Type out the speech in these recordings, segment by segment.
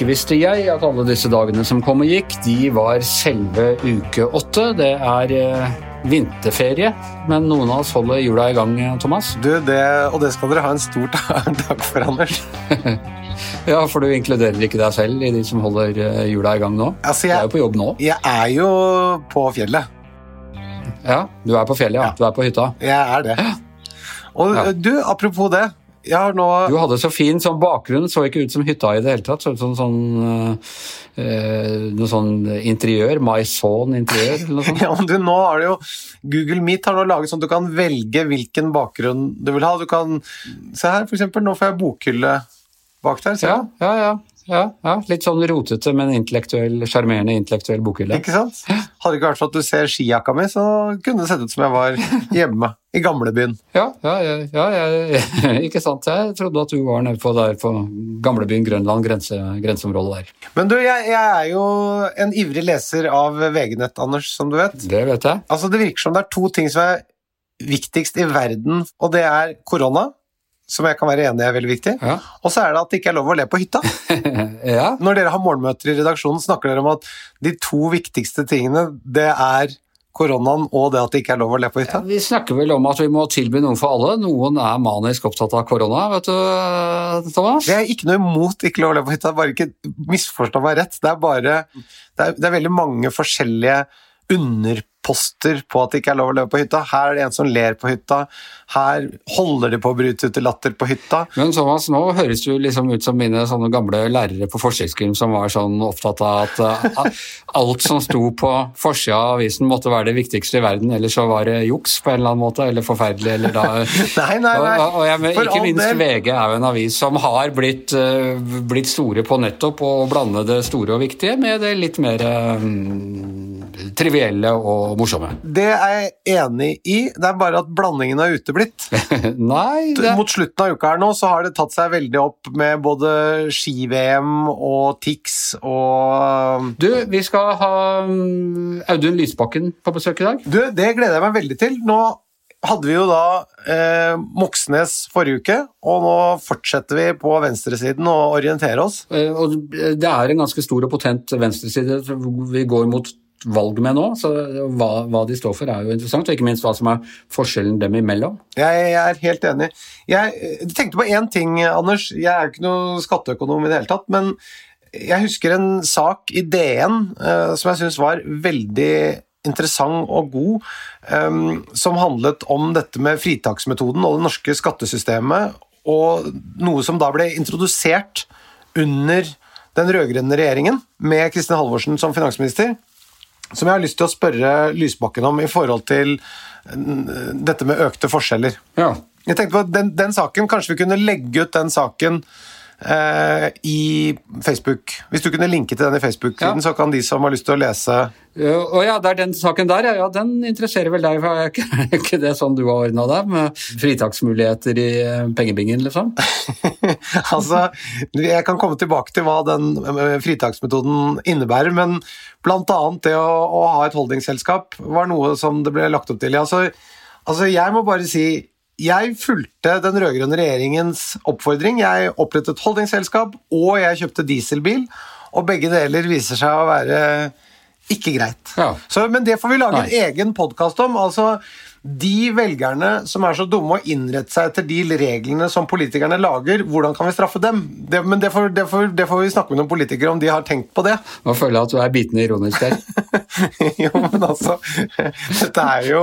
Ikke visste jeg at alle disse dagene som kom og gikk, de var selve uke åtte. Det er eh, vinterferie, men noen av oss holder jula i gang, Thomas. Du, det, Og det skal dere ha en stor takk for, Anders. ja, for du inkluderer ikke deg selv i de som holder eh, jula i gang nå? Altså, jeg, du er jo på jobb nå. Jeg er jo på fjellet. Ja, du er på fjellet, ja. Du er på hytta. Jeg er det. Og ja. du, apropos det. Nå... Du hadde så fin sånn bakgrunn, så ikke ut som hytta i det hele tatt. Så ut som sånn, øh, noe sånn interiør. My Son-interiør eller noe sånt. ja, men du, nå har det jo Google Meet har nå laget sånn at du kan velge hvilken bakgrunn du vil ha. Du kan Se her, for eksempel. Nå får jeg bokhylle bak der. Ja, ja, ja. Ja, ja, Litt sånn rotete, men intellektuell, sjarmerende intellektuell bokhylle. Ikke sant? Hadde det ikke vært for at du ser skijakka mi, så kunne det sett ut som jeg var hjemme i gamlebyen. Ja, ja, ja, ja ikke sant. Jeg trodde at du var nede på, der på gamlebyen Grønland, grense, grenseområdet der. Men du, jeg, jeg, er jo en ivrig leser av VG-nett, Anders, som du vet. Det vet jeg. Altså, Det virker som det er to ting som er viktigst i verden, og det er korona som jeg kan være enig i er veldig viktig. Ja. Og så er det at det ikke er lov å le på hytta. ja. Når dere har morgenmøter i redaksjonen, snakker dere om at de to viktigste tingene, det er koronaen og det at det ikke er lov å le på hytta? Ja, vi snakker vel om at vi må tilby noe for alle. Noen er manisk opptatt av korona, vet du, Thomas? Det er ikke noe imot ikke lov å le på hytta, bare ikke misforstå meg rett. Det er bare det er, det er veldig mange forskjellige underposter på at det ikke er lov å leve på hytta. Her er det en som ler på hytta. Her holder de på å bryte ut i latter på hytta. Men Thomas, nå høres du liksom ut som mine sånne gamle lærere på forsøksgym som var sånn opptatt av at uh, alt som sto på forsida av avisen måtte være det viktigste i verden, eller så var det juks på en eller annen måte, eller forferdelig, eller da Nei, nei, nei. Og, og jeg, ikke minst del. VG er jo en avis som har blitt, uh, blitt store på nettopp å blande det store og viktige med det litt mer um, trivielle og morsomme. Det er jeg enig i, det er bare at blandingen har uteblitt. Nei, det... Mot slutten av uka her nå så har det tatt seg veldig opp med både ski-VM og TIX og Du, vi skal ha um, Audun Lysbakken på besøk i dag. Du, det gleder jeg meg veldig til. Nå hadde vi jo da eh, Moxnes forrige uke, og nå fortsetter vi på venstresiden å orientere oss. Eh, og det er en ganske stor og potent venstreside. Vi går mot valg med nå. Så hva, hva, de står for er jo interessant, og ikke minst hva som er forskjellen dem imellom. Jeg, jeg er helt enig. Jeg, jeg tenkte på én ting, Anders. Jeg er jo ikke noe skatteøkonom i det hele tatt, men jeg husker en sak i DN uh, som jeg syns var veldig interessant og god, um, som handlet om dette med fritaksmetoden og det norske skattesystemet, og noe som da ble introdusert under den rød-grønne regjeringen, med Kristin Halvorsen som finansminister som jeg har lyst til å spørre Lysbakken om i forhold til mm, dette med økte forskjeller. Ja. Jeg tenkte på den, den saken, Kanskje vi kunne legge ut den saken i Facebook. Hvis du kunne linke til den i Facebook-siden, ja. så kan de som har lyst til å lese Å ja, det er den saken der, ja. den interesserer vel deg. for Er ikke, ikke det sånn du har ordna deg, med fritaksmuligheter i eh, pengebingen, liksom? altså, jeg kan komme tilbake til hva den eh, fritaksmetoden innebærer, men blant annet det å, å ha et holdingselskap var noe som det ble lagt opp til. Altså, altså jeg må bare si jeg fulgte den rød-grønne regjeringens oppfordring. Jeg opprettet holdingselskap, og jeg kjøpte dieselbil. Og begge deler viser seg å være ikke greit. Ja. Så, men det får vi lage Nei. en egen podkast om. altså de velgerne som er så dumme å innrette seg etter de reglene som politikerne lager, hvordan kan vi straffe dem? Det, men det får, det, får, det får, vi snakke med noen politikere om de har tenkt på det. Nå føler jeg at du er bitende ironisk der. jo, men altså Dette er jo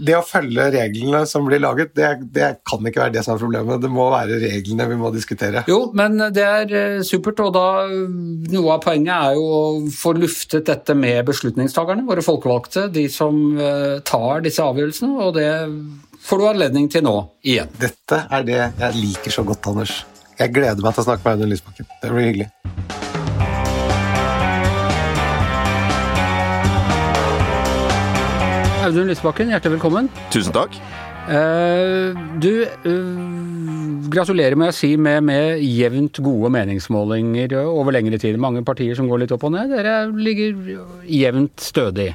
Det å følge reglene som blir laget, det, det, kan ikke være det som er problemet. Det må være reglene vi må diskutere. Jo, men det er eh, supert, og da Noe av poenget er jo å få luftet dette med beslutningstakerne, våre folkevalgte, de som uh, tar disse avgjørelsene avgjørelsene, og det får du anledning til nå igjen. Dette er det jeg liker så godt, Anders. Jeg gleder meg til å snakke med Audun Lysbakken. Det blir hyggelig. Audun Lysbakken, hjertelig velkommen. Tusen takk. Uh, du, uh, gratulerer med å si med, med, jevnt gode meningsmålinger over lengre tid. Mange partier som går litt opp og ned. Dere ligger jevnt stødig.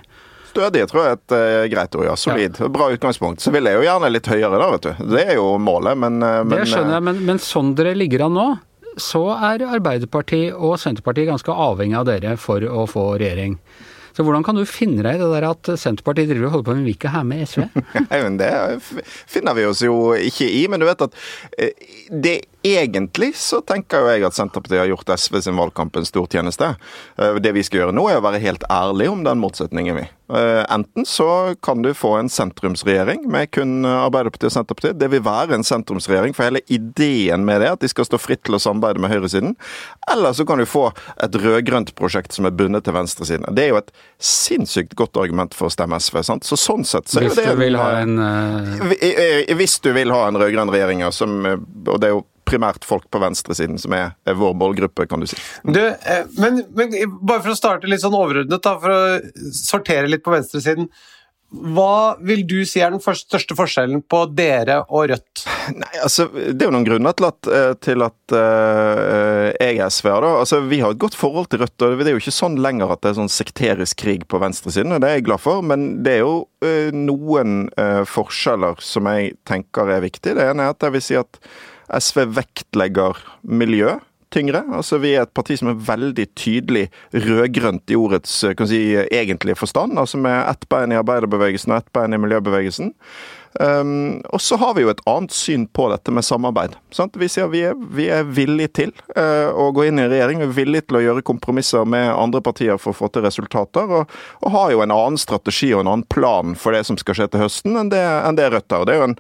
Stødig tror jeg er et uh, greit ord, ja. Solid. Ja. Bra utgangspunkt. Så vil jeg jo gjerne litt høyere da, vet du. Det er jo målet, men, uh, Det skjønner jeg, men, men sånn dere ligger an nå så er Arbeiderpartiet og Senterpartiet ganske avhengig av dere for å få regjering. Så hvordan kan du finne deg i det der at Senterpartiet driver og holder på med vil ikke ha med SV? Nei, men Det finner vi oss jo ikke i. Men du vet at eh, det egentlig så tenker jo jeg at Senterpartiet har gjort SV sin valgkamp en stor tjeneste. Eh, det vi skal gjøre nå, er å være helt ærlig om den motsetningen vi. Eh, enten så kan du få en sentrumsregjering med kun Arbeiderpartiet og Senterpartiet. Det vil være en sentrumsregjering, for hele ideen med det at de skal stå fritt til å samarbeide med høyresiden. Eller så kan du få et rød-grønt prosjekt som er bundet til venstresiden. Det er jo et sinnssykt godt argument for å stemme SV. sant? Så sånn sett så er jo det du vil ha en uh... Hvis du vil ha en rød-grønn regjering, som, og det er jo primært folk på venstresiden som er, er vår målgruppe, kan du si. Du, eh, men, men, bare for å starte litt sånn overordnet, da, for å sortere litt på venstresiden. Hva vil du si er den største forskjellen på dere og Rødt? Nei, altså, Det er jo noen grunner til at, eh, til at uh, jeg er SV-er. Altså, vi har et godt forhold til Rødt. og Det er jo ikke sånn lenger at det er sånn sekterisk krig på venstresiden, og det er jeg glad for. Men det er jo uh, noen uh, forskjeller som jeg tenker er viktige. Det ene er at jeg vil si at SV vektlegger miljø tyngre. Altså, Vi er et parti som er veldig tydelig rød-grønt i ordets kan si, egentlige forstand. altså Med ett bein i arbeiderbevegelsen og ett bein i miljøbevegelsen. Um, og så har vi jo et annet syn på dette med samarbeid. Sant? Vi sier vi er, vi er villige til uh, å gå inn i regjering, vi er villige til å gjøre kompromisser med andre partier for å få til resultater, og, og har jo en annen strategi og en annen plan for det som skal skje til høsten, enn det, enn det Rødt har. Det er jo en,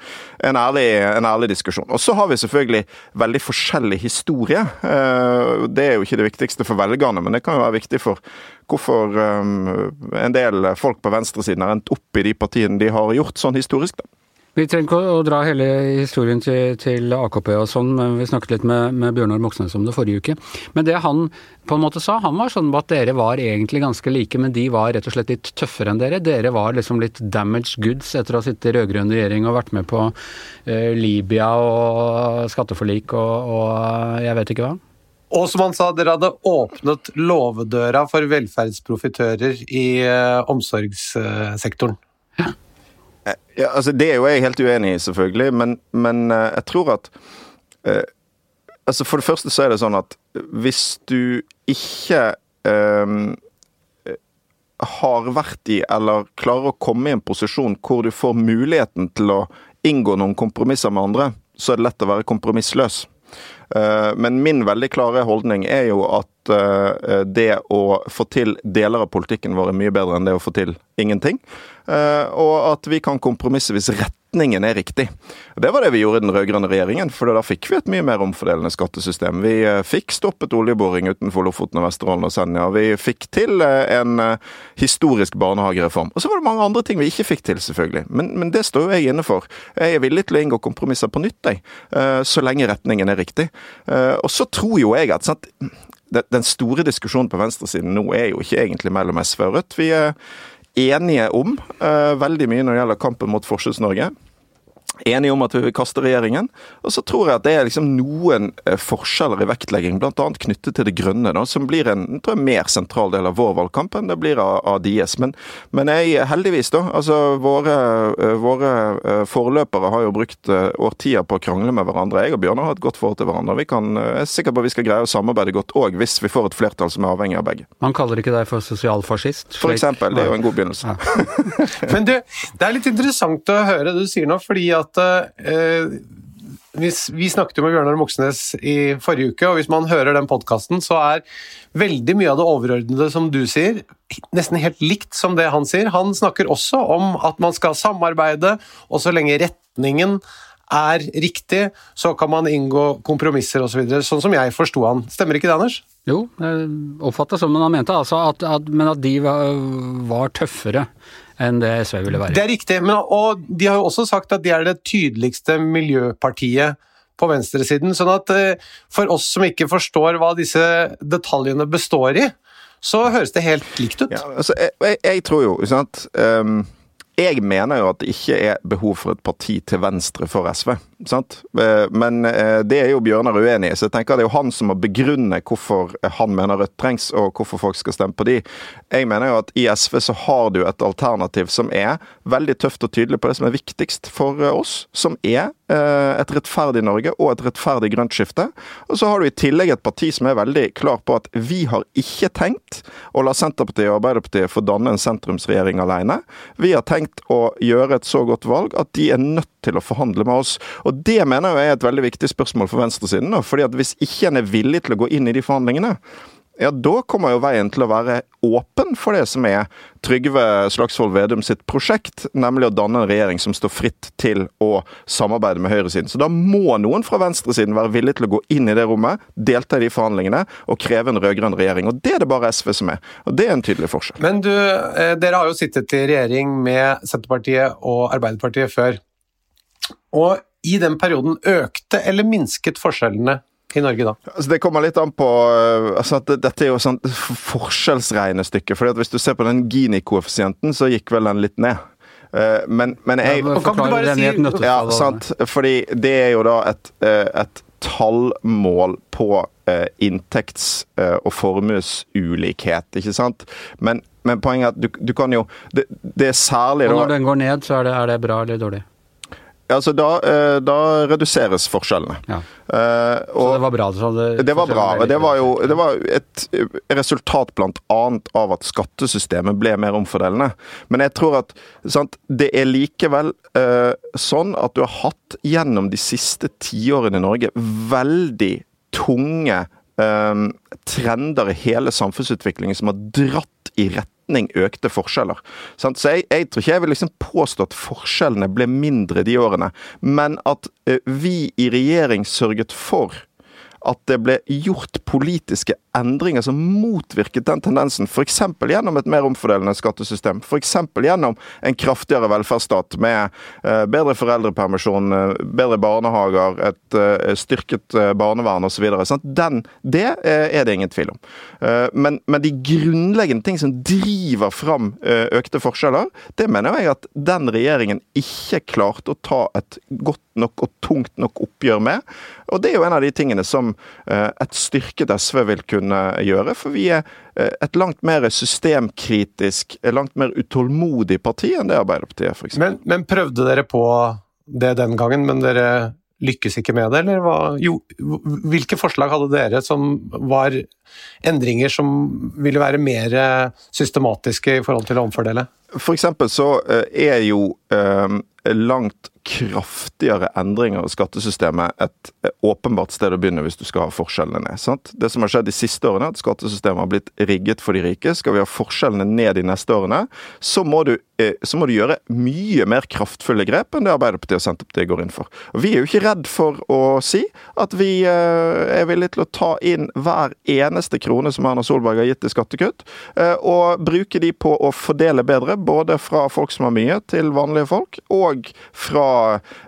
en, ærlig, en, ærlig, diskusjon. Og så har vi selvfølgelig veldig forskjellig historie. Uh, det er jo ikke det viktigste for velgerne, men det kan jo være viktig for hvorfor um, en del folk på venstresiden har endt opp i de partiene de har gjort sånn historisk. da. Vi trenger ikke å dra hele historien til, til AKP og sånn, men vi snakket litt med, med Bjørnar Moxnes om det forrige uke. Men det han på en måte sa, han var sånn at dere var egentlig ganske like, men de var rett og slett litt tøffere enn dere. Dere var liksom litt damaged goods etter å ha sittet i rød-grønn regjering og vært med på eh, Libya og skatteforlik og, og jeg vet ikke hva. Og som han sa, dere hadde åpnet låvedøra for velferdsprofitører i eh, omsorgssektoren. Ja. Eh, altså Det er jo jeg helt uenig i, selvfølgelig, men, men uh, jeg tror at eh, altså For det første så er det sånn at hvis du ikke eh, har vært i, eller klarer å komme i en posisjon hvor du får muligheten til å inngå noen kompromisser med andre, så er det lett å være kompromissløs. Men min veldig klare holdning er jo at det å få til deler av politikken vår er mye bedre enn det å få til ingenting. Eh, og at vi kan kompromisse hvis retningen er riktig. Det var det vi gjorde i den rød-grønne regjeringen, for da fikk vi et mye mer omfordelende skattesystem. Vi eh, fikk stoppet oljeboring utenfor Lofoten og Vesterålen og Senja. Vi fikk til eh, en historisk barnehagereform. Og så var det mange andre ting vi ikke fikk til, selvfølgelig. Men, men det står jo jeg inne for. Jeg er villig til å inngå kompromisser på nytt, jeg. Så lenge retningen er riktig. Og så tror jo jeg at sant, den store diskusjonen på venstresiden nå er jo ikke egentlig mellom SV og Rødt. Vi er enige om uh, veldig mye når det gjelder kampen mot Forskjells-Norge enige om at vi vil kaste regjeringen. Og så tror jeg at det er liksom noen eh, forskjeller i vektlegging, bl.a. knyttet til det grønne, da, som blir en tror jeg, mer sentral del av vår valgkamp enn det blir av, av deres. Men, men jeg, heldigvis, da. altså Våre, eh, våre eh, forløpere har jo brukt årtier på å krangle med hverandre. Jeg og Bjørnar har et godt forhold til hverandre. Vi kan, jeg er sikker på at vi skal greie å samarbeide godt òg, hvis vi får et flertall som er avhengig av begge. Man kaller ikke deg for sosialfascist? For eksempel. Det er jo en god begynnelse. Ja. men du, det er litt interessant å høre det du sier nå, fordi at at eh, hvis, vi snakket jo med Bjørnar Moxnes i forrige uke, og hvis man hører den podkasten, så er veldig mye av det overordnede som du sier, nesten helt likt som det han sier. Han snakker også om at man skal samarbeide, og så lenge retningen er riktig, så kan man inngå kompromisser osv. Så sånn som jeg forsto han. Stemmer ikke det, Anders? Jo, oppfatta som han mente, altså at, at, men at de var, var tøffere enn det SV ville være. Det er riktig, men, og de har jo også sagt at de er det tydeligste miljøpartiet på venstresiden. sånn at eh, for oss som ikke forstår hva disse detaljene består i, så høres det helt likt ut. Ja, altså, jeg, jeg, jeg, tror jo, sant um, Jeg mener jo at det ikke er behov for et parti til venstre for SV. Sant? Eh, men eh, det er jo Bjørnar uenig i, så jeg tenker det er jo han som må begrunne hvorfor han mener Rødt trengs, og hvorfor folk skal stemme på de. Jeg mener jo at i SV så har du et alternativ som er veldig tøft og tydelig på det som er viktigst for oss, som er et rettferdig Norge og et rettferdig grønt skifte. Og så har du i tillegg et parti som er veldig klar på at vi har ikke tenkt å la Senterpartiet og Arbeiderpartiet få danne en sentrumsregjering alene. Vi har tenkt å gjøre et så godt valg at de er nødt til å forhandle med oss. Og Det mener jeg er et veldig viktig spørsmål for venstresiden. fordi at Hvis ikke en er villig til å gå inn i de forhandlingene, ja, da kommer jo veien til å være åpen for det som er Trygve Slagsvold Vedum sitt prosjekt, nemlig å danne en regjering som står fritt til å samarbeide med høyresiden. Så da må noen fra venstresiden være villig til å gå inn i det rommet, delta i de forhandlingene og kreve en rød-grønn regjering. Og det er det bare SV som er. Og det er en tydelig forskjell. Men du, eh, dere har jo sittet i regjering med Senterpartiet og Arbeiderpartiet før. Og i den perioden økte eller minsket forskjellene i Norge da? Altså, det kommer litt an på eh, altså at Dette er jo sånn forskjellsregnestykke. fordi at Hvis du ser på den Gini-koeffisienten, så gikk vel den litt ned. Eh, men, men jeg ja, Kan du bare si Ja, sant. Fordi det er jo da et, eh, et tallmål på inntekts- og formuesulikhet, ikke sant? Men, men poenget er at du, du kan jo det, det, er særlig da Og når den går ned, så er det, er det bra eller dårlig? Altså, da, eh, da reduseres forskjellene. Ja. Uh, så det var bra? Det, det var bra. Det var jo det var et resultat bl.a. av at skattesystemet ble mer omfordelende. Men jeg tror at sant, det er likevel uh, sånn at du har hatt gjennom de siste tiårene i Norge veldig tunge uh, trender i hele samfunnsutviklingen som har dratt i retning retning økte forskjeller. Så jeg, jeg, tror ikke jeg vil liksom påstå at forskjellene ble mindre de årene, men at eh, vi i regjering sørget for at det ble gjort politiske endringer som motvirket den tendensen. F.eks. gjennom et mer omfordelende skattesystem. F.eks. gjennom en kraftigere velferdsstat med eh, bedre foreldrepermisjon, eh, bedre barnehager, et eh, styrket barnevern osv. Det er det ingen tvil om. Men, men, de grunnleggende ting som driver fram økte forskjeller, det mener jeg at den regjeringen ikke klarte å ta et godt nok og tungt nok oppgjør med. Og det er jo en av de tingene som et styrket SV vil kunne kunne gjøre. For vi er eh, et langt mer systemkritisk, langt mer utålmodig parti enn det Arbeiderpartiet er, f.eks. Men, men prøvde dere på det den gangen, men dere lykkes ikke med det, eller hva? Jo, hvilke forslag hadde dere som var endringer som ville være mer systematiske i forhold til å omfordele? For eksempel så eh, er jo eh, langt kraftigere endringer i skattesystemet et åpenbart sted å begynne hvis du skal ha forskjellene ned. Sant? Det som har skjedd de siste årene, at skattesystemet har blitt rigget for de rike. Skal vi ha forskjellene ned de neste årene, så må du, eh, så må du gjøre mye mer kraftfulle grep enn det Arbeiderpartiet og Senterpartiet går inn for. Og vi er jo ikke redd for å si at vi eh, er villige til å ta inn hver eneste krone som Erna Solberg har gitt i skattekutt, eh, og bruke de på å fordele bedre, både fra folk som har mye, til vanlige folk, og fra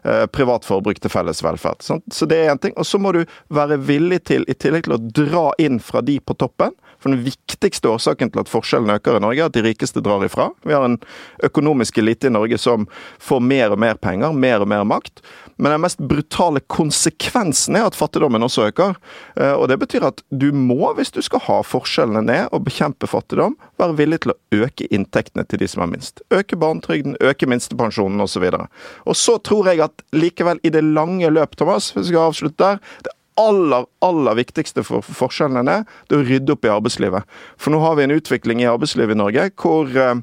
eh, privat forbruk til felles velferd. Så det er én ting. Og så må du være villig til, i tillegg til å dra inn fra de på toppen For den viktigste årsaken til at forskjellene øker i Norge, er at de rikeste drar ifra. Vi har en økonomisk elite i Norge som får mer og mer penger, mer og mer makt. Men den mest brutale konsekvensen er at fattigdommen også øker. Eh, og det betyr at du må, hvis du skal ha forskjellene ned og bekjempe fattigdom, være villig til å øke inntektene til de som har minst. Øke barnetrygden, øke minstepensjonen osv. Og, og så tror jeg at likevel, i det lange løp, Thomas, hvis vi skal avslutte der det aller, aller viktigste for forskjellene er å rydde opp i arbeidslivet. For nå har vi en utvikling i arbeidslivet i Norge hvor eh,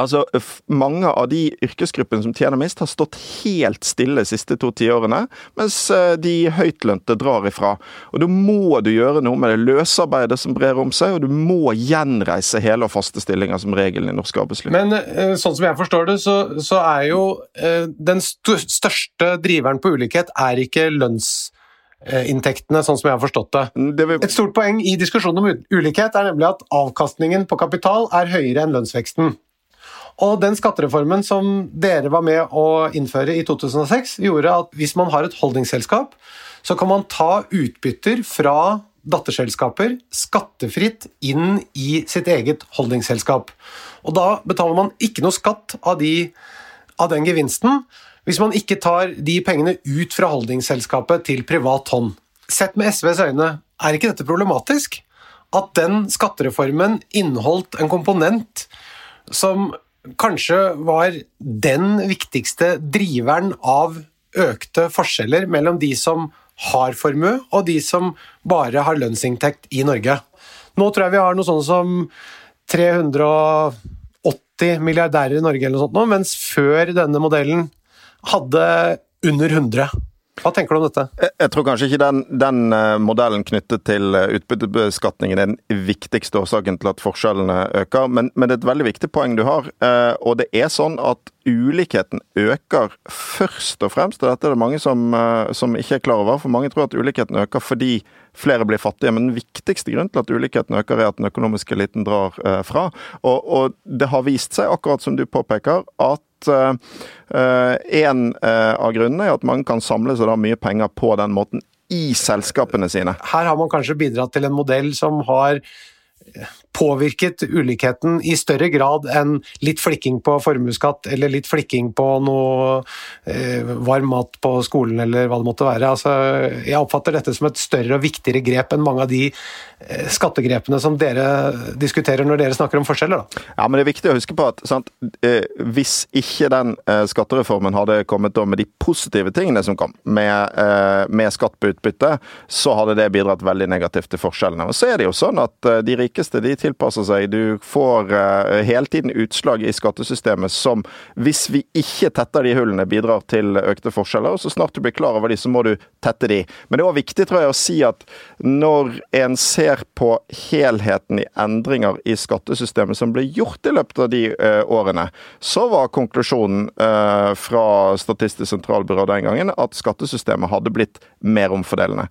Altså, Mange av de yrkesgruppene som tjener minst, har stått helt stille de siste to tiårene, mens eh, de høytlønte drar ifra. Og Da må du gjøre noe med det løsarbeidet som brer om seg, og du må gjenreise hele og faste stillinger som regelen i norsk arbeidsliv. Men eh, sånn som jeg forstår det, så, så er jo eh, den største driveren på ulikhet er ikke lønnsinntektene, sånn som jeg har forstått det. det vil... Et stort poeng i diskusjonen om ulikhet er nemlig at avkastningen på kapital er høyere enn lønnsveksten. Og den skattereformen som dere var med å innføre i 2006, gjorde at hvis man har et holdingselskap, så kan man ta utbytter fra datterselskaper skattefritt inn i sitt eget holdingselskap. Og da betaler man ikke noe skatt av de av den gevinsten hvis man ikke tar de pengene ut fra holdingselskapet til privat hånd. Sett med SVs øyne, er ikke dette problematisk? At den skattereformen inneholdt en komponent som kanskje var den viktigste driveren av økte forskjeller mellom de som har formue, og de som bare har lønnsinntekt i Norge. Nå tror jeg vi har noe sånn som 380 milliardærer i Norge, eller noe sånt, mens før denne modellen hadde under 100. Hva tenker du om dette? Jeg, jeg tror kanskje ikke den, den, eh, modellen knyttet til eh, utbyttebeskatningen er den viktigste årsaken til at forskjellene øker, men, men, det er et veldig viktig poeng du har. Eh, og det er sånn at ulikheten øker først og fremst, og dette er det mange som, som ikke er klar over, for mange tror at ulikheten øker fordi flere blir fattige. Men den viktigste grunnen til at ulikheten øker, er at den økonomiske eliten drar fra. Og, og det har vist seg, akkurat som du påpeker, at uh, en uh, av grunnene er at mange kan samle da mye penger på den måten i selskapene sine. Her har man kanskje bidratt til en modell som har påvirket ulikheten i større grad enn litt flikking på formuesskatt eller litt flikking på noe eh, varm mat på skolen eller hva det måtte være. Altså, jeg oppfatter dette som et større og viktigere grep enn mange av de eh, skattegrepene som dere diskuterer når dere snakker om forskjeller. Da. Ja, men det er viktig å huske på at sant, eh, hvis ikke den eh, skattereformen hadde kommet med de positive tingene som kom, med, eh, med skatt på utbytte, så hadde det bidratt veldig negativt til forskjellene. Og så er det jo sånn at eh, de rikeste de tilpasser seg. Du får uh, hele tiden utslag i skattesystemet som, hvis vi ikke tetter de hullene, bidrar til økte forskjeller. og Så snart du blir klar over de, så må du tette de. Men det er òg viktig tror jeg, å si at når en ser på helheten i endringer i skattesystemet som ble gjort i løpet av de uh, årene, så var konklusjonen uh, fra Statistisk sentralbyrå den gangen at skattesystemet hadde blitt mer omfordelende.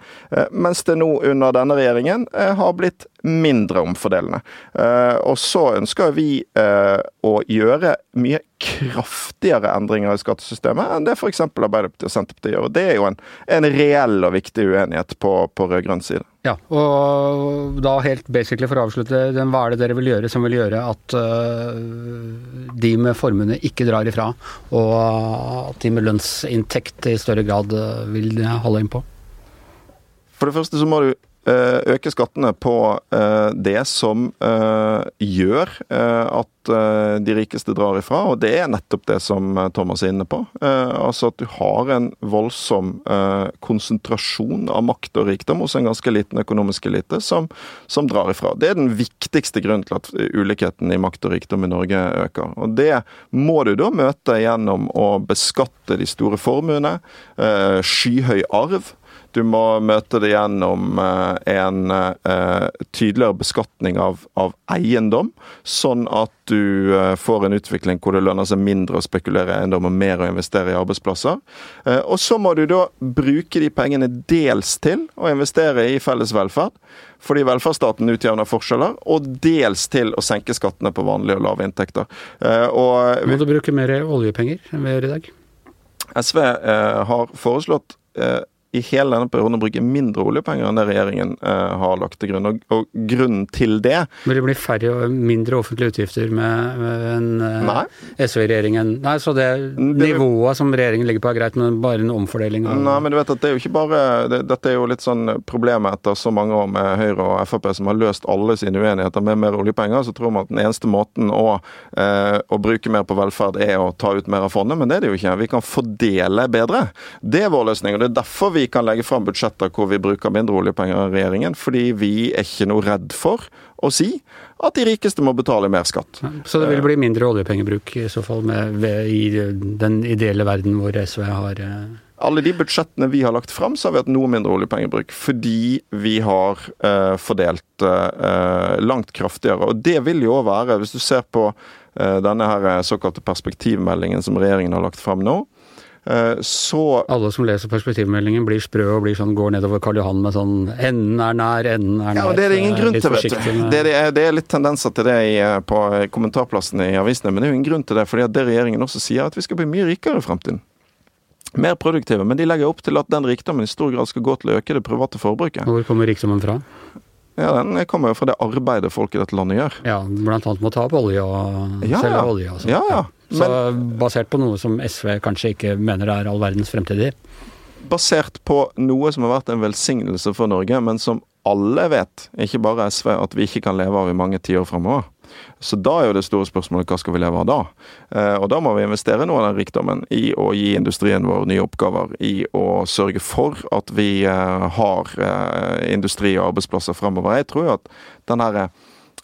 Mens det nå under denne regjeringen har blitt mindre omfordelende. Eh, og så ønsker vi eh, å gjøre mye kraftigere endringer i skattesystemet enn det f.eks. Arbeiderpartiet og Senterpartiet gjør. og Det er jo en, en reell og viktig uenighet på, på rød-grønn side. Ja, og da helt basically for å avslutte, hva er det dere vil gjøre som vil gjøre at uh, de med formuene ikke drar ifra, og at de med lønnsinntekt i større grad vil holde inn på? For det første så må du Eh, øke skattene på eh, det som eh, gjør at de rikeste drar ifra, og det er nettopp det som Thomas er inne på. Altså at du har en voldsom konsentrasjon av makt og rikdom hos en ganske liten økonomisk elite som, som drar ifra. Det er den viktigste grunnen til at ulikheten i makt og rikdom i Norge øker. Og det må du da møte gjennom å beskatte de store formuene, skyhøy arv du må møte det gjennom eh, en eh, tydeligere beskatning av, av eiendom, sånn at du eh, får en utvikling hvor det lønner seg mindre å spekulere i eiendom og mer å investere i arbeidsplasser. Og så må du da bruke de pengene dels til å investere i felles velferd, fordi velferdsstaten utjevner forskjeller, og dels til å senke skattene på vanlige og lave inntekter. Og må du bruke mer oljepenger enn vi gjør i dag? SV har foreslått i hele denne perioden å bruke mindre oljepenger enn det regjeringen eh, har lagt til grunn. Og, og, grunnen til det Vil det bli færre og mindre offentlige utgifter med, med en eh, SV-regjeringen? Nei, så det, det, nivået som regjeringen ligger på er greit, men bare en omfordeling? Og... Nei, men du vet at det er jo ikke bare det, Dette er jo litt sånn problemet etter så mange år med Høyre og Frp som har løst alle sine uenigheter med mer oljepenger. Så tror man at den eneste måten å, eh, å bruke mer på velferd er å ta ut mer av fondet, men det er det jo ikke. Vi kan fordele bedre. Det er vår løsning. og det er derfor vi vi kan legge fram budsjetter hvor vi bruker mindre oljepenger enn regjeringen, fordi vi er ikke noe redd for å si at de rikeste må betale mer skatt. Så det vil bli mindre oljepengebruk i så fall med, i den ideelle verden hvor SV har eh, alle de budsjettene vi har lagt fram, så har vi hatt noe mindre oljepengebruk. Fordi vi har eh, fordelt eh, langt kraftigere. Og det vil jo òg være, hvis du ser på eh, denne her såkalte perspektivmeldingen som regjeringen har lagt fram nå, Eh, så Alle som leser perspektivmeldingen blir sprø og blir sånn, går nedover Karl Johan med sånn 'enden er nær, enden er nær'. Ja, og Det er det ingen grunn til, vet du. Det er, det er, litt tendenser til det i, eh, på kommentarplassene i avisene, men det er jo ingen grunn til det. fordi at det regjeringen også sier, at vi skal bli mye rikere i fremtiden. Mer produktive. Men de legger opp til at den rikdommen i stor grad skal gå til å øke det private forbruket. Hvor kommer rikdommen fra? Ja, Den kommer jo fra det arbeidet folk i dette landet gjør. Ja, blant annet med å ta opp olje og Ja, selge ja. olje og ja, Ja, ja. Så basert på noe som SV kanskje ikke mener er all verdens fremtid i. basert på noe som har vært en velsignelse for Norge, men som alle vet, ikke bare SV, at vi ikke kan leve av i mange tiår fremover. Så da er jo det store spørsmålet hva skal vi leve av da? Eh, og da må vi investere noe av den rikdommen i å gi industrien vår nye oppgaver, i å sørge for at vi eh, har eh, industri og arbeidsplasser fremover. Jeg tror jo at den her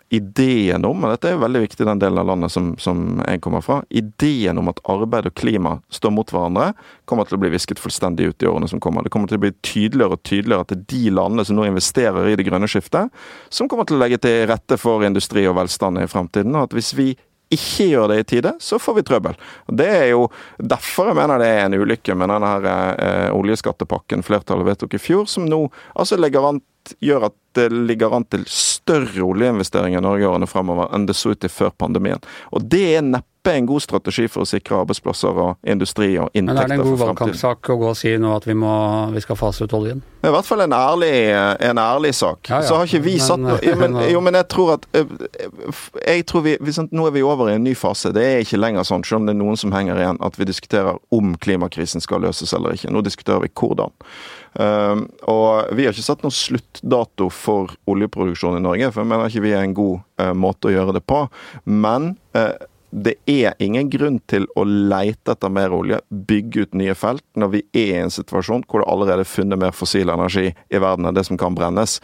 ideen om, og dette er jo veldig viktig i den delen av landet som, som jeg kommer fra, ideen om at arbeid og klima står mot hverandre, kommer til å bli visket fullstendig ut i årene som kommer. Det kommer til å bli tydeligere og tydeligere at det er de landene som nå investerer i det grønne skiftet, som kommer til å legge til rette for industri og velstand i fremtiden. Og at hvis vi ikke gjør det i tide, så får vi trøbbel. Det er jo derfor jeg mener det er en ulykke med denne her, eh, oljeskattepakken flertallet vedtok i fjor, som nå altså legger an gjør at det ligger an til større oljeinvesteringer i Norge årene fremover enn det så ut til før pandemien. Og det er neppe en god strategi for å sikre arbeidsplasser og industri og inntekter Men er det en god for valgkampsak å gå og si nå at vi, må, vi skal fase ut oljen? Det er i hvert fall en ærlig, en ærlig sak. Ja, ja. Så har ikke vi Men- satt noe jo, men, jo, men jeg tror at eh, jeg tror vi, vi, Nå er vi over i en ny fase. Det er ikke lenger sånn, selv om det er noen som henger igjen, at vi diskuterer om klimakrisen skal løses eller ikke. Nå diskuterer vi hvordan. Um, og vi har ikke satt noen sluttdato for oljeproduksjon i Norge, for jeg mener ikke vi er en god eh, måte å gjøre det på. Men eh, det er ingen grunn til å leite etter mer olje, bygge ut nye felt, når vi er i en situasjon hvor det allerede er funnet mer fossil energi i verden enn det som kan brennes.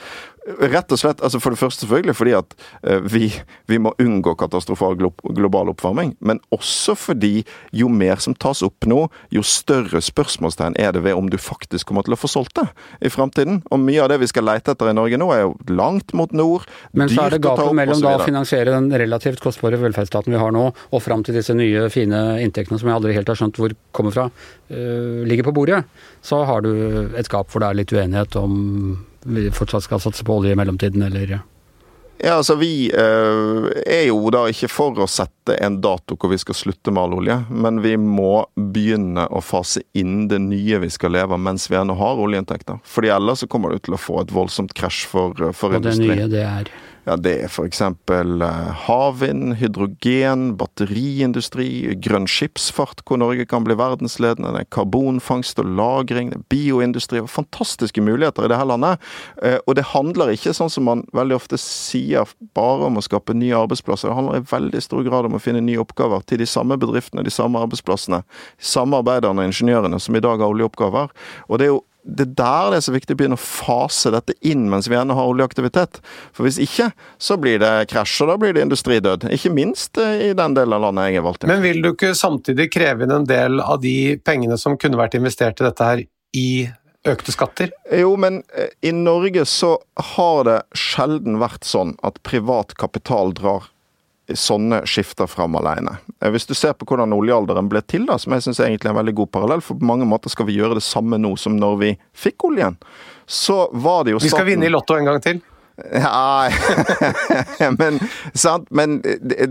Rett og slett, altså For det første selvfølgelig fordi at eh, vi, vi må unngå katastrofal global oppvarming, men også fordi jo mer som tas opp nå, jo større spørsmålstegn er det ved om du faktisk kommer til å få solgt det i fremtiden. Og mye av det vi skal leite etter i Norge nå, er jo langt mot nord, Men så er det gapet mellom da å finansiere den relativt kostbare velferdsstaten vi har nå, og fram til disse nye, fine inntektene som jeg aldri helt har skjønt hvor kommer fra, øh, ligger på bordet. Så har du et gap hvor det er litt uenighet om vi fortsatt skal satse på olje i mellomtiden, eller Ja, altså Vi eh, er jo da ikke for å sette en dato hvor vi skal slutte med all olje, men vi må begynne å fase inn det nye vi skal leve av mens vi ennå har oljeinntekter. Fordi ellers så kommer du til å få et voldsomt krasj for, for Og det nye, det er Ja, Det er f.eks. havvind, hydrogen, batteriindustri, grønn skipsfart, hvor Norge kan bli verdensledende. Det er karbonfangst og -lagring, det er bioindustri og fantastiske muligheter i dette landet. Eh, Og det handler ikke, sånn som man veldig ofte sier, bare om å skape nye arbeidsplasser. Det handler i veldig stor grad om å finne nye oppgaver til de samme bedriftene, de samme arbeidsplassene, samarbeiderne og ingeniørene som i dag har oljeoppgaver. Og det er jo det er der det er så viktig å begynne å fase dette inn mens vi ennå har oljeaktivitet. For hvis ikke, så blir det krasj, og da blir det industridød. Ikke minst eh, i den delen av landet jeg er valgt i. Men vil du ikke samtidig kreve inn en del av de pengene som kunne vært investert i dette her, i økte skatter? Jo, men eh, i Norge så har det sjelden vært sånn at privat kapital drar sånne skifter fram alene. Eh, Hvis du ser på hvordan oljealderen ble til, da, som jeg syns er en veldig god parallell, for på mange måter skal vi gjøre det samme nå som når vi fikk oljen, så var det jo Vi skal vinne i Lotto en gang til. Nei men, sant? men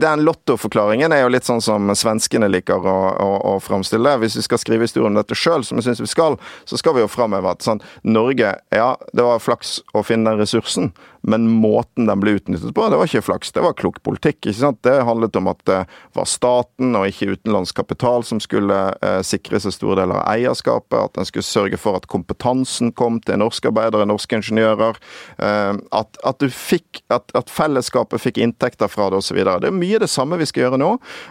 den lottoforklaringen er jo litt sånn som svenskene liker å, å, å framstille. Hvis vi skal skrive historien om dette sjøl, som jeg syns vi skal, så skal vi jo framheve at sånn, Norge Ja, det var flaks å finne den ressursen, men måten den ble utnyttet på, det var ikke flaks, det var klok politikk. ikke sant? Det handlet om at det var staten og ikke utenlandsk kapital som skulle eh, sikre seg store deler av eierskapet, at den skulle sørge for at kompetansen kom til norske arbeidere, norske ingeniører, eh, at, at, du fikk, at, at fellesskapet fikk inntekter fra det osv. Det er mye det samme vi skal gjøre nå.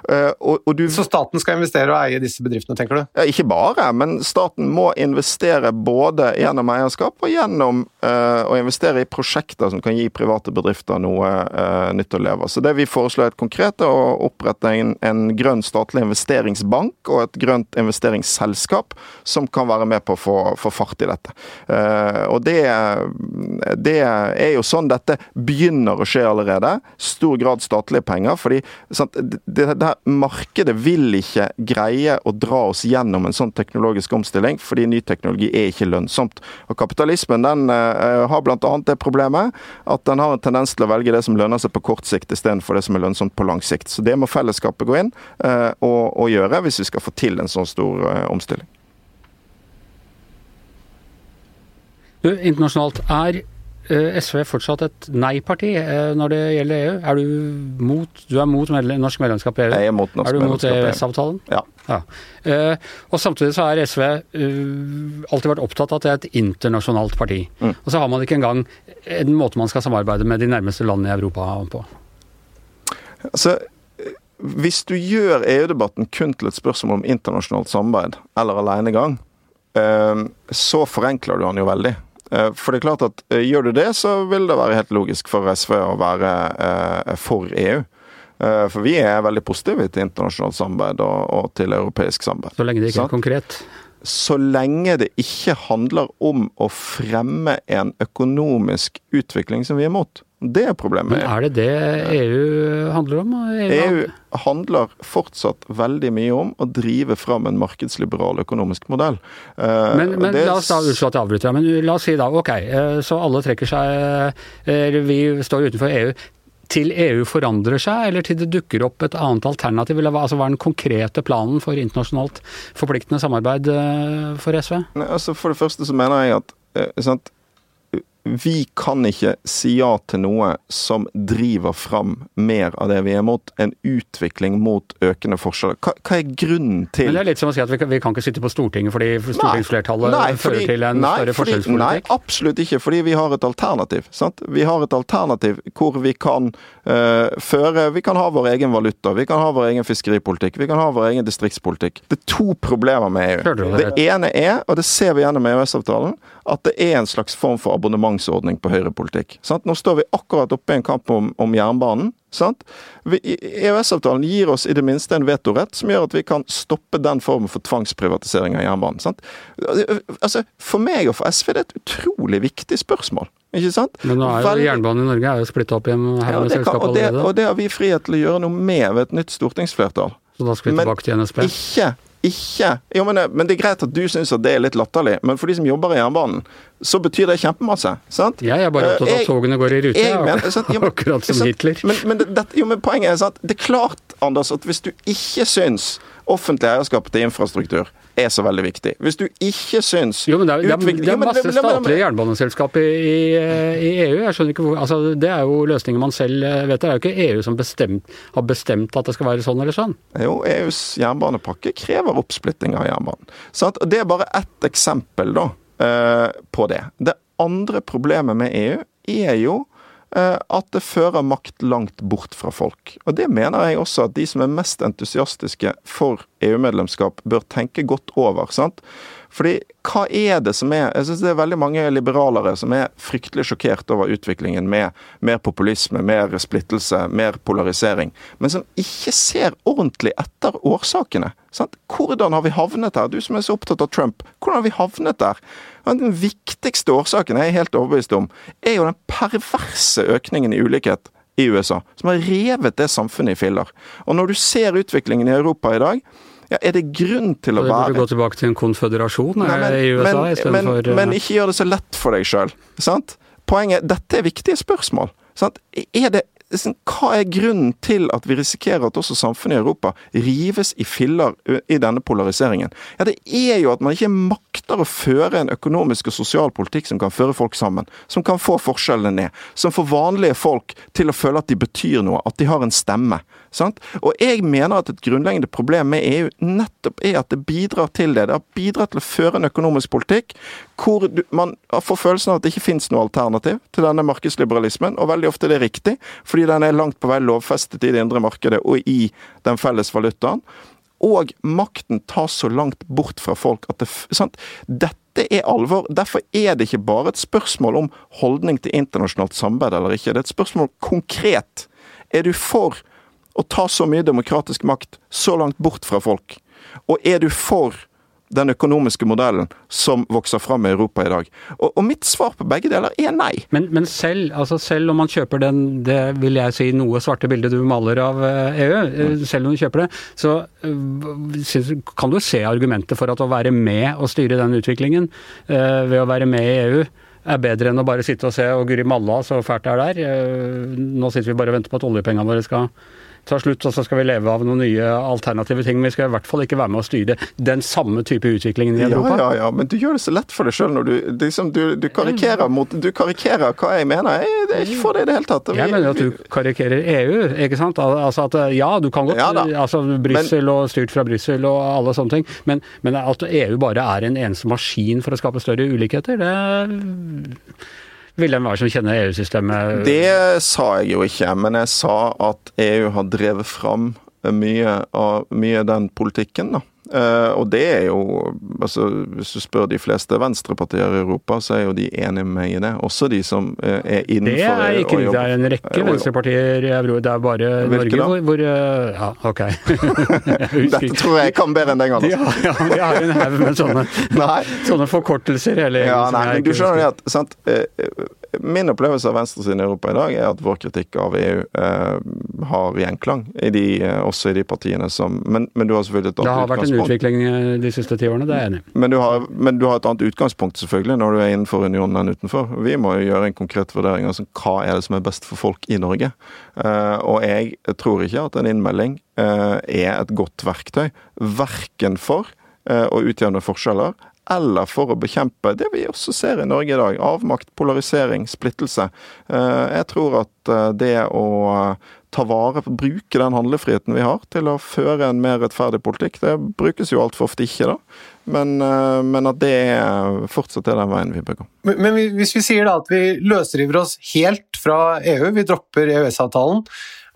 eh, og, og du Så staten skal investere og eie disse bedriftene, tenker du? ja, ikke bare, men staten må investere både gjennom eierskap og gjennom uh, å investere i prosjekter som kan gi private bedrifter noe uh, nytt å leve av. Så det vi foreslår er konkret er å opprette en, en grønn statlig investeringsbank og et grønt investeringsselskap som kan være med på å få, få fart i dette. Uh, og det, det er jo sånn dette begynner å skje allerede. Stor grad statlige penger. fordi sant, det, det, det markedet vil ikke greie å dra oss gjennom en sånn teknologisk omstilling, fordi ny teknologi er ikke lønnsomt. Og Kapitalismen den uh, har bl.a. det problemet at den har en tendens til å velge det som lønner seg på kort sikt, istedenfor det som er lønnsomt på lang sikt. Så det må fellesskapet gå inn uh, og, og gjøre hvis vi skal få til en sånn stor uh, omstilling. Internasjonalt, er eh, SV fortsatt et nei-parti eh, når det gjelder EU? Er du mot, du er mot medle norsk medlemskap i EU? Jeg er mot norsk Er du mot. EØS-avtalen? Ja. Ja. Eh, og samtidig så har SV alltid vært opptatt av at det er et internasjonalt parti. Mm. Og så har man ikke engang en måte man skal samarbeide med de nærmeste landene i Europa på. Altså, hvis du gjør EU-debatten kun til et spørsmål om internasjonalt samarbeid eller alenegang, så forenkler du den jo veldig. Eh, For det er klart at eh, gjør du det, så vil det være helt logisk for SV å være eh, for EU. For vi er veldig positive til internasjonalt samarbeid og, og til europeisk samarbeid. Så lenge det ikke er konkret. så lenge det ikke handler om å fremme en økonomisk utvikling som vi er imot. Det er problemet. Men er det det EU handler om? EU, EU handler fortsatt veldig mye om å drive fram en markedsliberal økonomisk modell. Eh, Men, men det- la oss da unnskyld at jeg avbryter men la oss si da ok, eh, så alle trekker seg eller Vi står utenfor EU. Til EU forandrer seg, eller til det dukker opp et annet alternativ? Eller hva, altså, hva er den konkrete planen for internasjonalt forpliktende samarbeid eh, for SV? Altså For det første så mener jeg at eh, sant? Vi kan ikke si ja til noe som driver fram mer av det vi er mot, en utvikling mot økende forskjeller. Hva, hva er grunnen til Men det er litt som å si at vi kan, vi kan ikke sitte på Stortinget fordi stortingsflertallet Nei, fører fordi- til en nei, større forskjellspolitikk? Nei, absolutt ikke, fordi vi har et alternativ. Sant? Vi har et alternativ hvor vi kan uh, føre Vi kan ha vår egen valuta, vi kan ha vår egen fiskeripolitikk, vi kan ha vår egen distriktspolitikk. Det er to problemer med EU. Det? Det ene er, og det ser vi gjennom EØS-avtalen, at det er en slags form for abonnementsordning på høyrepolitikk. Sant? Nå står vi akkurat oppe i en kamp om, om jernbanen. EØS-avtalen gir oss i det minste en vetorett som gjør at vi kan stoppe den formen for tvangsprivatisering av jernbanen. Sant? Altså, For meg og for SV er det et utrolig viktig spørsmål. Ikke sant? Men nå er jo Veldig- jernbanen i Norge er jo splitta opp i en ja, med det kan, og, det, allerede. og det har vi frihet til å gjøre noe med ved et nytt stortingsflertall. Så da skal vi tilbake til NSB. Ikke ikke Jo, men, men det er greit at du syns at det er litt latterlig, men for de som jobber i jernbanen, så betyr det kjempemasse. sant? Jeg er bare opptatt av Eh, at jeg- togene går i rute, jeg ja. mener- sant, jo, akkurat som sant, Hitler. Men, men, det, jo, men poenget er sant, det er klart, Anders, at hvis du ikke syns offentlig eierskap til infrastruktur er så veldig viktig, hvis du ikke syns Jo, men det er, det er, det er masse statlige jernbaneselskap i, i, i EU. Jeg skjønner ikke hvor, altså Det er jo løsninger man selv eh, vet. Det er jo ikke EU som bestemt, har bestemt at det skal være sånn eller sånn. Jo, EUs jernbanepakke krever oppsplitting av jernbanen. Så Og Det er bare ett eksempel da, eh, på det. Det andre problemet med EU er jo at det fører makt langt bort fra folk. Og Det mener jeg også at de som er mest entusiastiske for EU-medlemskap, bør tenke godt over. sant? Fordi hva er det som er Jeg synes det er veldig mange liberalere som er fryktelig sjokkert over utviklingen med mer populisme, mer splittelse, mer polarisering, men som ikke ser ordentlig etter årsakene. Sant? Hvordan har vi havnet her? Du som er så opptatt av Trump, hvordan har vi havnet der? Den viktigste årsaken, jeg er helt overbevist om, er jo den perverse økningen i ulikhet i USA, som har revet det samfunnet i filler. Og når du ser utviklingen i Europa i dag, ja, er det grunn til å være Du burde gå tilbake til en konføderasjon Nei, men, i USA men, men, eh, men ikke gjør det så lett for deg sjøl. Poenget Dette er viktige spørsmål. Sant? Er det, liksom, hva er grunnen til at vi risikerer at også samfunnet i Europa rives i filler i denne polariseringen? Ja, Det er jo at man ikke makter å føre en økonomisk og sosial politikk som kan føre folk sammen. Som kan få forskjellene ned. Som får vanlige folk til å føle at de betyr noe. At de har en stemme. Sant? Og jeg mener at et grunnleggende problem med EU nettopp er at det bidrar til det. Det har bidratt til å føre en økonomisk politikk hvor man får følelsen av at det ikke finnes noe alternativ til denne markedsliberalismen, og veldig ofte det er riktig, fordi den er langt på vei lovfestet i det indre markedet og i den felles valutaen. Og makten tas så langt bort fra folk at det sant? Dette er alvor. Derfor er det ikke bare et spørsmål om holdning til internasjonalt samarbeid eller ikke. Det er et spørsmål konkret. Er du for å ta så mye demokratisk makt så langt bort fra folk? Og er du for den økonomiske modellen som vokser fram i Europa i dag? Og, og mitt svar på begge deler er nei. Men, men selv, altså selv om man kjøper den, det vil jeg si, noe svarte bildet du maler av eh, EU, mm. selv om du kjøper det, så eh, kan du se argumentet for at å være med og styre den utviklingen eh, ved å være med i EU er bedre enn å bare sitte og se og guri malla så fælt det er der. Eh, Nå sitter vi bare og venter på at oljepengene våre skal ta slutt, og så skal vi leve av noen nye alternative ting. Men vi skal i hvert fall ikke være med å styre den samme type utviklingen i Europa. Ja, ja, ja, men du gjør det så lett for deg sjøl når du, liksom, du, du, karikerer mot Du karikerer hva jeg mener. Jeg, det er ikke for det i det hele tatt. Vi, jeg mener at du karikerer EU, ikke sant. Altså at ja, du kan godt ja, altså Brussel og styrt fra Brussel og alle sånne ting, men, men at EU bare er en eneste maskin for å skape større ulikheter, det vil enhver som kjenner EU-systemet Det sa jeg jo ikke, men jeg sa at EU har drevet fram mye av mye den politikken. da. Uh, og det er jo altså Hvis du spør de fleste venstrepartier i Europa, så er jo de enige med meg i det. Også de som uh, er innenfor Det er ikke det. er en rekke venstrepartier i Europa. Det er bare Norge hvor, hvor uh, Ja, OK. Dette tror jeg kan bedre enn den gangen. Altså. Ja, ja, de har en haug med sånne, sånne forkortelser hele gjengen. Ja, nei, men du skjønner det at sant, Min opplevelse av venstresiden i Europa i dag er at vår kritikk av EU eh, har gjenklang, i de, eh, også i de partiene som men, men, du har selvfølgelig et annet utgangspunkt. Det har vært en utvikling eh, de siste ti årene, det er jeg enig i. Men, men, du har et annet utgangspunkt selvfølgelig når du er innenfor unionen enn utenfor. Vi må jo gjøre en konkret vurdering av altså, hva er det som er best for folk i Norge. Eh, og jeg tror ikke at en innmelding eh, er et godt verktøy, verken for eh, å utjevne forskjeller eller for å bekjempe det vi også ser i Norge i dag. Avmakt, polarisering, splittelse. Eh, jeg tror at eh, det å ta vare på, bruke den handlefriheten vi har til å føre en mer rettferdig politikk, det brukes jo altfor ofte ikke, da. Men, eh, men, at det fortsatt er den veien vi bør gå. Men hvis vi sier da at vi løsriver oss helt fra EU, vi dropper EØS-avtalen,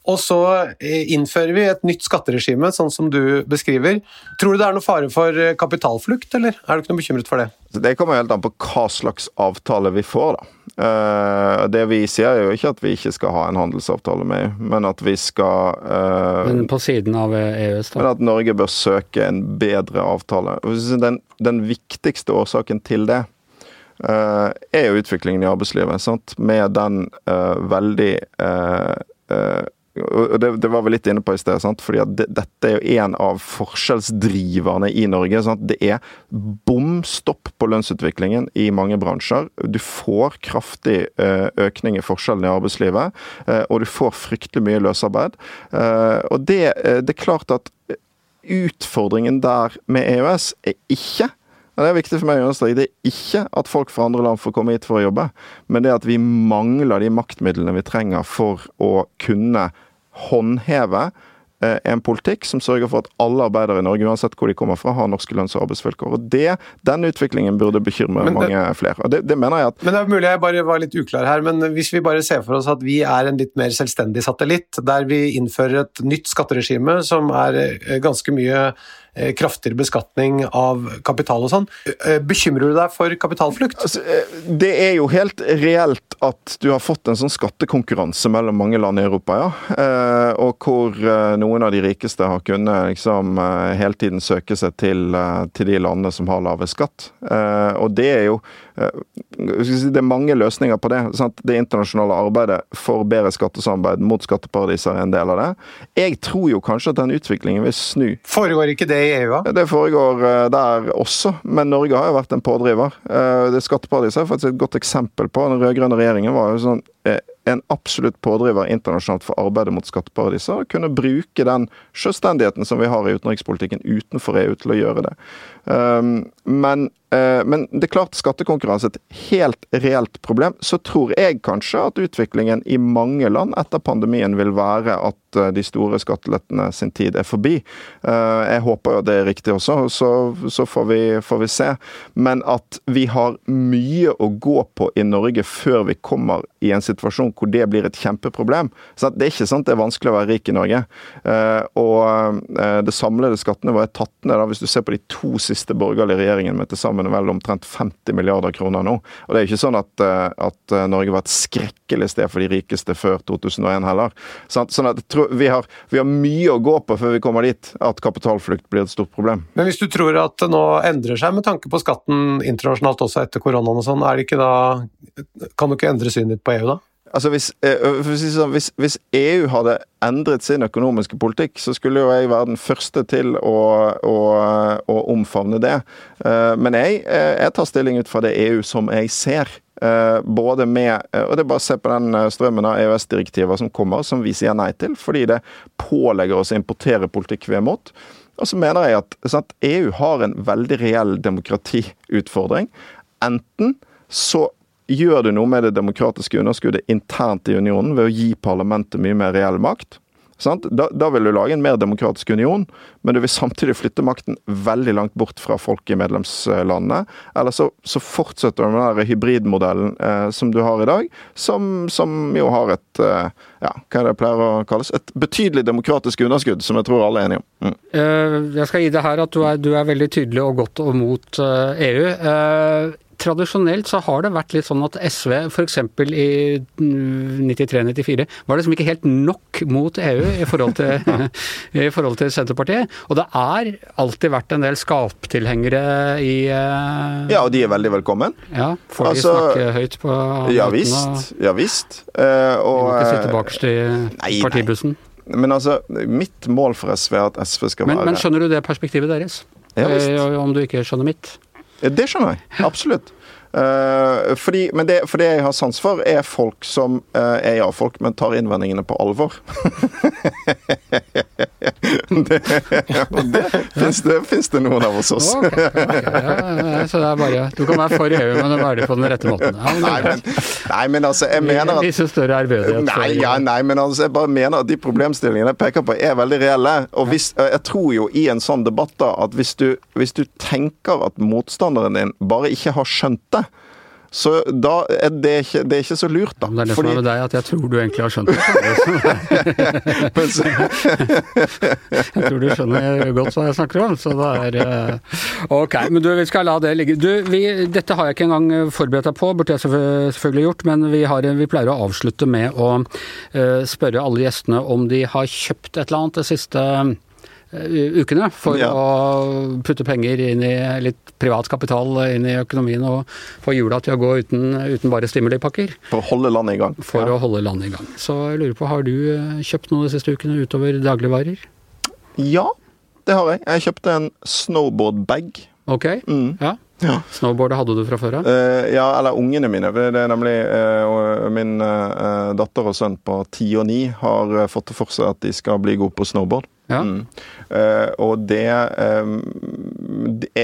og så eh, innfører vi et nytt skatteregime, sånn som du beskriver. Tror du det er noe fare for eh, kapitalflukt, eller er du ikke noe bekymret for det? Det kommer helt an på hva slags avtale vi får, da. Eh, det vi sier er jo ikke at vi ikke skal ha en handelsavtale med EU, men at vi skal Men på siden av EØS, da? Men at Norge bør søke en bedre avtale. Den, den viktigste årsaken til det er jo utviklingen i arbeidslivet. Sant? Med den veldig og det, det, var vi litt inne på i sted, sant? fordi det, dette er jo en av forskjellsdriverne i Norge. Sant? Det er bom stopp på lønnsutviklingen i mange bransjer. Du får kraftig eh, økning i forskjellene i arbeidslivet, eh, og du får fryktelig mye løsarbeid. Eh, og det, det er klart at utfordringen der med EØS er ikke det er viktig for meg å understreke. Det er ikke at folk fra andre land får komme hit for å jobbe, men det at vi mangler de maktmidlene vi trenger for å kunne håndheve eh, en politikk som sørger for at alle arbeidere i Norge, uansett hvor de kommer fra, har norske lønns- og arbeidsvilkår. Og det, Den utviklingen burde bekymre det, mange flere. og det, det, mener jeg at... Men Det er mulig jeg bare var litt uklar her, men hvis vi bare ser for oss at vi er en litt mer selvstendig satellitt, der vi innfører et nytt skatteregime som er eh, ganske mye kraftigere beskatning av kapital og sånn. Eh, bekymrer du deg for kapitalflukt? Altså, eh, det er jo helt reelt at du har fått en sånn skattekonkurranse mellom mange land i Europa, ja. Og hvor noen av de rikeste har kunnet liksom hele tiden søke seg til, til de landene som har lave skatt. Og det er jo Det er mange løsninger på det. Sant? Det internasjonale arbeidet for bedre skattesamarbeid mot skatteparadiser er en del av det. Jeg tror jo kanskje at den utviklingen vil snu. Foregår ikke det i EU? Det foregår eh, der også, men Norge har jo vært en pådriver. Eh, det Skatteparadiset er faktisk et godt eksempel på. Den rød-grønne regjeringen var jo sånn eh, en absolutt pådriver internasjonalt for arbeidet mot skatteparadiser. Og kunne bruke den selvstendigheten som vi har i utenrikspolitikken utenfor EU til å gjøre det. Men, men, det er klart skattekonkurranse er et helt reelt problem. Så tror jeg kanskje at utviklingen i mange land etter pandemien vil være at Eh, de store skattelettene sin tid er forbi. Eh, jeg håper jo det er riktig også, så, så får, vi, får, vi, se. Men at vi har mye å gå på i Norge før vi kommer i en situasjon hvor det blir et kjempeproblem. Så det er ikke sant det er vanskelig å være rik i Norge. Eh, og det samlede skattenivået er tatt ned, hvis du ser på de to siste borgerlige regjeringene med til sammen vel omtrent 50 milliarder kroner nå. Og det er ikke sånn at, at Norge var et skrekkelig sted for de rikeste før 2001 heller. Sånn at vi har, vi har, mye å gå på før vi kommer dit at kapitalflukt blir et stort problem. Men hvis du tror at det nå endrer seg med tanke på skatten internasjonalt også etter koronaen og sånn, er det ikke da Kan du ikke endre synet ditt på EU da? Altså hvis, eh, sånn, hvis, hvis, EU hadde endret sin økonomiske politikk, så skulle jo jeg være den første til å, å, å omfavne det. Eh, men jeg, eh, jeg tar stilling ut fra det EU som jeg ser både med Og det er bare å se på den strømmen av EØS-direktiver som kommer, som vi sier nei til, fordi det pålegger oss å importere politikk vi er imot. Og så mener jeg at sant, EU har en veldig reell demokratiutfordring. Enten så gjør du noe med det demokratiske underskuddet internt i unionen ved å gi parlamentet mye mer reell makt. Da, da, vil du lage en mer demokratisk union, men du vil samtidig flytte makten veldig langt bort fra folk i medlemslandene. Eller så, så fortsetter du med den hybridmodellen eh, som du har i dag, som, som jo har et eh, ja, hva er det pleier å kalles, et betydelig demokratisk underskudd, som jeg tror alle er enige om. Mm. Uh, jeg skal gi deg her at du er, du er, veldig tydelig og godt og mot EU. Tradisjonelt så har det vært litt sånn at SV f.eks. i 93-94 var liksom ikke helt nok mot EU i forhold, til, i forhold til Senterpartiet. Og det er alltid vært en del skaptilhengere i uh, Ja, og de er veldig velkommen. Ja, Får altså, de snakke høyt på Ja visst. Ja visst. Uh, og, de må ikke sitte bakerst i nei, partibussen. Nei. Men altså, mitt mål for SV er at SV skal men, være Men skjønner du det perspektivet deres? Ja, visst. Om du ikke skjønner mitt? Det skjønner jeg. Absolutt. Uh, fordi, men det, for det jeg har sans for, er folk som uh, er ja-folk, men tar innvendingene på alvor. det, det fins det, det, noen av oss oss. okay, okay. Ja, så det er bare Du kan være for EU, men være det på den rette måten. Ja, nei, men, nei, men altså, jeg mener at Vise større ærbødighet. Nei, ja, nei, men altså, jeg bare mener at de problemstillingene jeg peker på, er veldig reelle. Og hvis, jeg tror jo i en sånn debatt da, at hvis du, hvis du tenker at motstanderen din bare ikke har skjønt det, så da er det ikke, det er ikke så lurt, da. Det er det Fordi... som er med deg, at jeg tror du egentlig har skjønt det. jeg tror du skjønner godt hva jeg snakker om, så det er eh, Ok, men du, vi skal la det ligge. Du, vi, dette har jeg ikke engang forberedt deg på, burde jeg selvfølgelig gjort, men vi, har, vi pleier å avslutte med å uh, spørre alle gjestene om de har kjøpt et eller annet det siste Eh, ukene for ja. å putte penger inn i litt privat kapital inn i økonomien og få hjula til å gå uten, uten bare stimulipakker. For å holde landet i gang. For ja. å holde landet i gang. Så jeg lurer på, har du eh, kjøpt noe de siste ukene utover dagligvarer? Ja, det har jeg. Jeg kjøpte en snowboardbag. Ok, mm. ja. Ja. Snowboardet hadde du fra før av? Uh, ja, eller ungene mine. Det er nemlig uh, Min uh, datter og sønn på ti og ni har fått for seg at de skal bli gode på snowboard. Ja. Mm. Uh, og det, det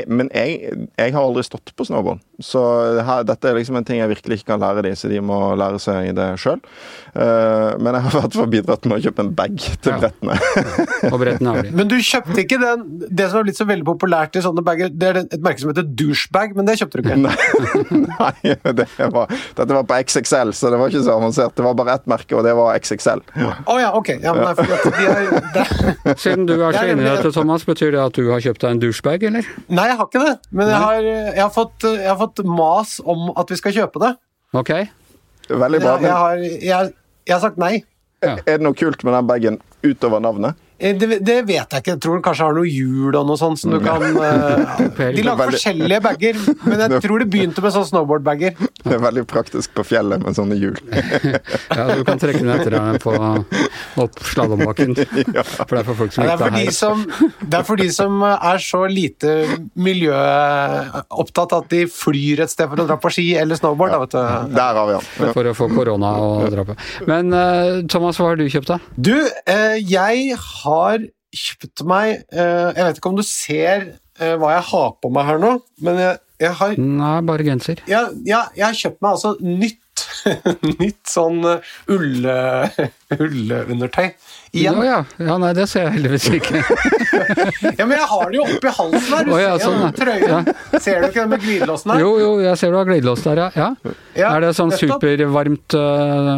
Men jeg, jeg, har aldri stått på snowboard. Så her, dette er liksom en ting jeg virkelig ikke kan lære de, så de må lære seg det sjøl. Uh, eh, men jeg har i hvert fall bidratt med å kjøpe en bag til ja. brettene. og brettene har de. Men du kjøpte ikke den Det som har blitt så veldig populært i sånne bager, det er et merke som heter douchebag, men det kjøpte du ikke? Nei, Nei det var, dette var på XXL, så det var ikke så avansert. Det var bare ett merke, og det var XXL. Å ja. Oh, ja, ok. Ja, men nei, for de er, det, siden du er så inni dette, Thomas, betyr det at du har kjøpt deg en douchebag, eller? Nei, jeg har ikke det. Men jeg har, jeg har, fått, jeg har fått, mas om at vi skal kjøpe det. Ok. Veldig bra. Jeg, har, jeg har sagt nei. Ja. Er det noe kult med den bagen utover navnet? Eh, det, det, vet jeg ikke. Jeg tror den kanskje har noe hjul og noe sånt som du mm. kan uh, De lager forskjellige bager, men jeg tror det begynte med sånne snowboard-bager. Det er veldig praktisk på fjellet med sånne hjul. ja, du kan trekke den etter deg på opp slalåmbakken. ja. For det er for folk som ikke er her. Som, det er for de som er så lite miljøopptatt at de flyr et sted for å dra på ski eller snowboard. Ja. Da, Der har vi han. Ja. For å få korona og dra på. Men uh, Thomas, hva har du kjøpt, da? Du, uh, jeg har kjøpt meg eh, Jeg vet ikke om du ser eh, hva jeg har på meg her nå, men jeg, jeg har Nei, bare genser. Ja, ja, jeg har kjøpt meg altså nytt nytt sånn ulle ullundertøy. Igjen. Ja, ja. ja, nei, det ser jeg heldigvis ikke. ja, Men jeg har det jo oppi halsen her. Du oh, ja, ser sånn, trøyen. Ja. Ser du ikke den med glidelåsen her? Jo, jo, jeg ser du har glidelås der, ja. Er det sånn supervarmt uh...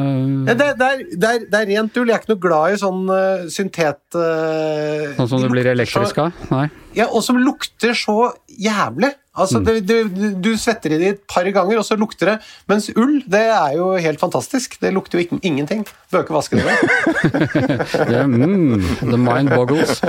det, det, er, det, er, det, er, rent ull. Jeg er ikke noe glad i sånn uh, syntet... Uh, sånn som det blir elektrisk av? Nei. Ja, og som lukter så jævlig. Altså, mm. det, du, du, svetter i det et par ganger, og så lukter det. Mens ull, det er jo helt fantastisk. Det lukter jo ikke, ingenting. Bør ikke vaske det. yeah, mm, the mind boggles.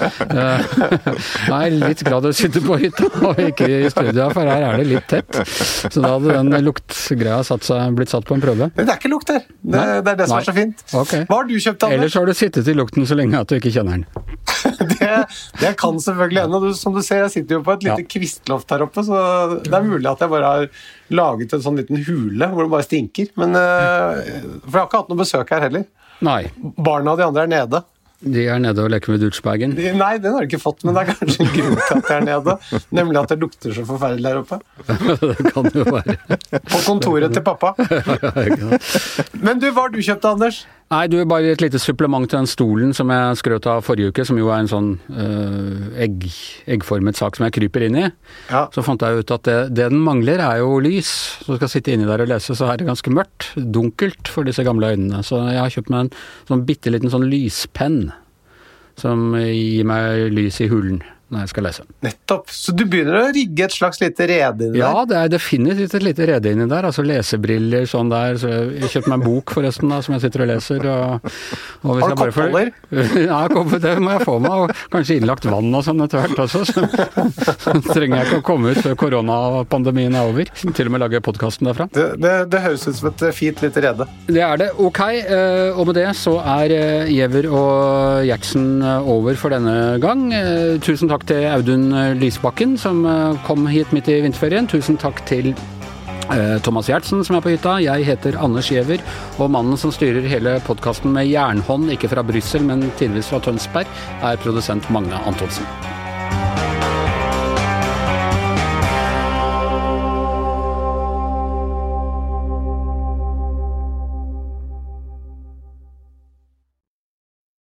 Nei, litt glad du sitter på hytta og ikke i studio, for her er det litt tett. Så da hadde den luktgreia satt seg, blitt satt på en prøve. Men det er ikke lukt her. Det, det er det som nei. er så fint. Okay. Hva har du kjøpt, Anders? Ellers har du sittet i lukten så lenge at du ikke kjenner den. det, det, kan selvfølgelig hende. Som du ser, jeg sitter jo på et lite ja. Lystloft her oppe, så det er mulig at jeg bare har laget en sånn liten hule hvor det bare stinker. Men, eh, for jeg har ikke hatt noe besøk her heller. Nei. Barna og de andre er nede. De er nede og leker med douchebagen. Nei, den har de ikke fått, men det er kanskje en grunn til at de er nede. Nemlig at det lukter så forferdelig der oppe. det kan jo være. På kontoret til pappa. Men du, hva har du kjøpt, Anders? Nei, du, bare et lite supplement til den stolen som jeg skrøt av forrige uke, som jo er en sånn øh, egg, eggformet sak som jeg kryper inn i. Ja. Så fant jeg ut at det, det den mangler er jo lys. Så du skal sitte inni der og lese, så er det ganske mørkt. Dunkelt for disse gamle øynene. Så jeg har kjøpt meg en sånn bitte liten sånn lyspenn som gir meg lys i hulen når jeg skal lese. Nettopp. Så du begynner å rigge et slags lite rede inni Ja, der? det er definitivt et lite rede inni der. Altså lesebriller sånn der. Så jeg kjøpte meg en bok forresten da, som jeg sitter og leser. Og, og Har du jeg får- koppholder? Ja, det må jeg få meg. Og kanskje innlagt vann og sånn etter hvert også. Så, trenger jeg ikke å komme ut før koronapandemien er over. Til og med lage podkasten derfra. Det, det, det høres ut som et fint lite rede. Det er det. Ok, eh, og med det så er eh, Giæver og Gjertsen eh, over for denne gang. Tusen takk til Audun eh, Lysbakken som eh, kom hit midt i vinterferien. Tusen takk til eh, Thomas Gjertsen som er på hytta. Jeg heter Anders Giæver, og mannen som styrer hele podkasten med jernhånd, ikke fra Brussel, men tidvis fra Tønsberg, er produsent Magne Antonsen.